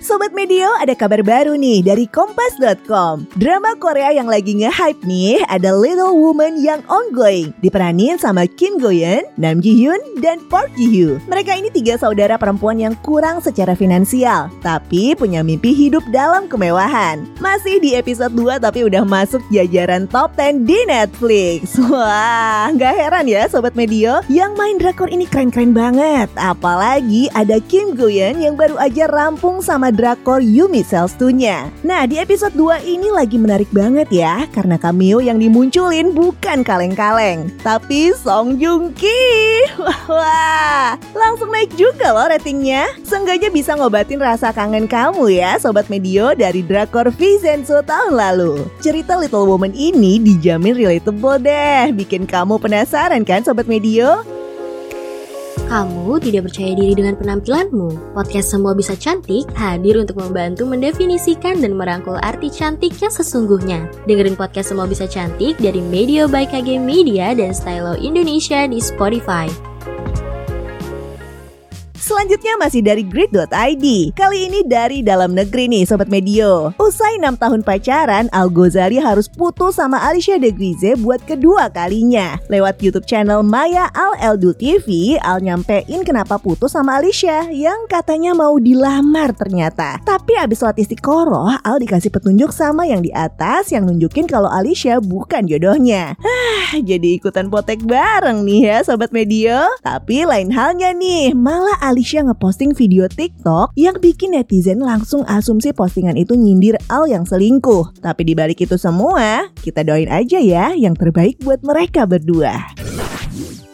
Sobat Medio, ada kabar baru nih dari Kompas.com. Drama Korea yang lagi nge-hype nih ada Little Woman yang ongoing. Diperanin sama Kim Go Eun, Nam Ji Hyun, dan Park Ji Hyo. Mereka ini tiga saudara perempuan yang kurang secara finansial, tapi punya mimpi hidup dalam kemewahan. Masih di episode 2 tapi udah masuk jajaran top 10 di Netflix. Wah, nggak heran ya Sobat Medio, yang main drakor ini keren-keren banget. Apalagi ada Kim Go Eun yang baru aja rampung sama drakor Yumi Cells 2-nya. Nah, di episode 2 ini lagi menarik banget ya, karena cameo yang dimunculin bukan kaleng-kaleng, tapi Song Joong Ki. Wah, wah, langsung naik juga loh ratingnya. Seenggaknya bisa ngobatin rasa kangen kamu ya, Sobat Medio dari drakor Vincenzo tahun lalu. Cerita Little Woman ini dijamin relatable deh, bikin kamu penasaran kan Sobat Medio? Kamu tidak percaya diri dengan penampilanmu? Podcast Semua Bisa Cantik hadir untuk membantu mendefinisikan dan merangkul arti cantik yang sesungguhnya. Dengerin podcast Semua Bisa Cantik dari Media by KG Media dan Stylo Indonesia di Spotify. Selanjutnya masih dari grid.id. Kali ini dari dalam negeri nih Sobat Medio. Usai 6 tahun pacaran, Al Ghazali harus putus sama Alicia De Grize buat kedua kalinya. Lewat YouTube channel Maya Al Eldul TV, Al nyampein kenapa putus sama Alicia yang katanya mau dilamar ternyata. Tapi abis sholat istiqoroh, Al dikasih petunjuk sama yang di atas yang nunjukin kalau Alicia bukan jodohnya. Hah, jadi ikutan potek bareng nih ya Sobat Medio. Tapi lain halnya nih, malah Alicia ngeposting video TikTok yang bikin netizen langsung asumsi postingan itu nyindir Al yang selingkuh. Tapi dibalik itu semua, kita doain aja ya yang terbaik buat mereka berdua.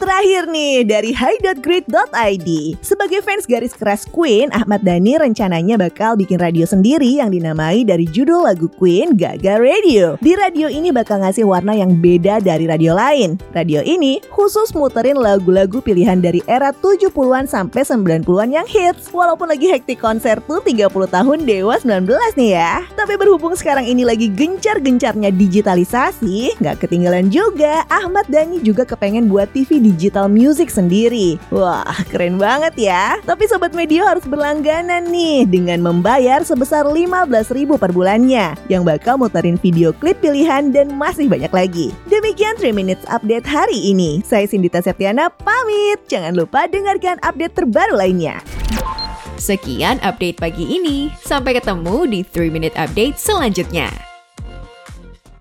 Terakhir nih dari high.grid.id Sebagai fans garis keras Queen, Ahmad Dhani rencananya bakal bikin radio sendiri yang dinamai dari judul lagu Queen Gaga Radio. Di radio ini bakal ngasih warna yang beda dari radio lain. Radio ini khusus muterin lagu-lagu pilihan dari era 70-an sampai 90-an yang hits. Walaupun lagi hektik konser tuh 30 tahun Dewa 19 nih ya. Tapi berhubung sekarang ini lagi gencar-gencarnya digitalisasi Nggak ketinggalan juga. Ahmad Dhani juga kepengen buat TV digital music sendiri. Wah, keren banget ya. Tapi Sobat Media harus berlangganan nih dengan membayar sebesar 15.000 per bulannya yang bakal muterin video klip pilihan dan masih banyak lagi. Demikian 3 Minutes Update hari ini. Saya Sindita Septiana pamit. Jangan lupa dengarkan update terbaru lainnya. Sekian update pagi ini Sampai ketemu di 3 Minute Update selanjutnya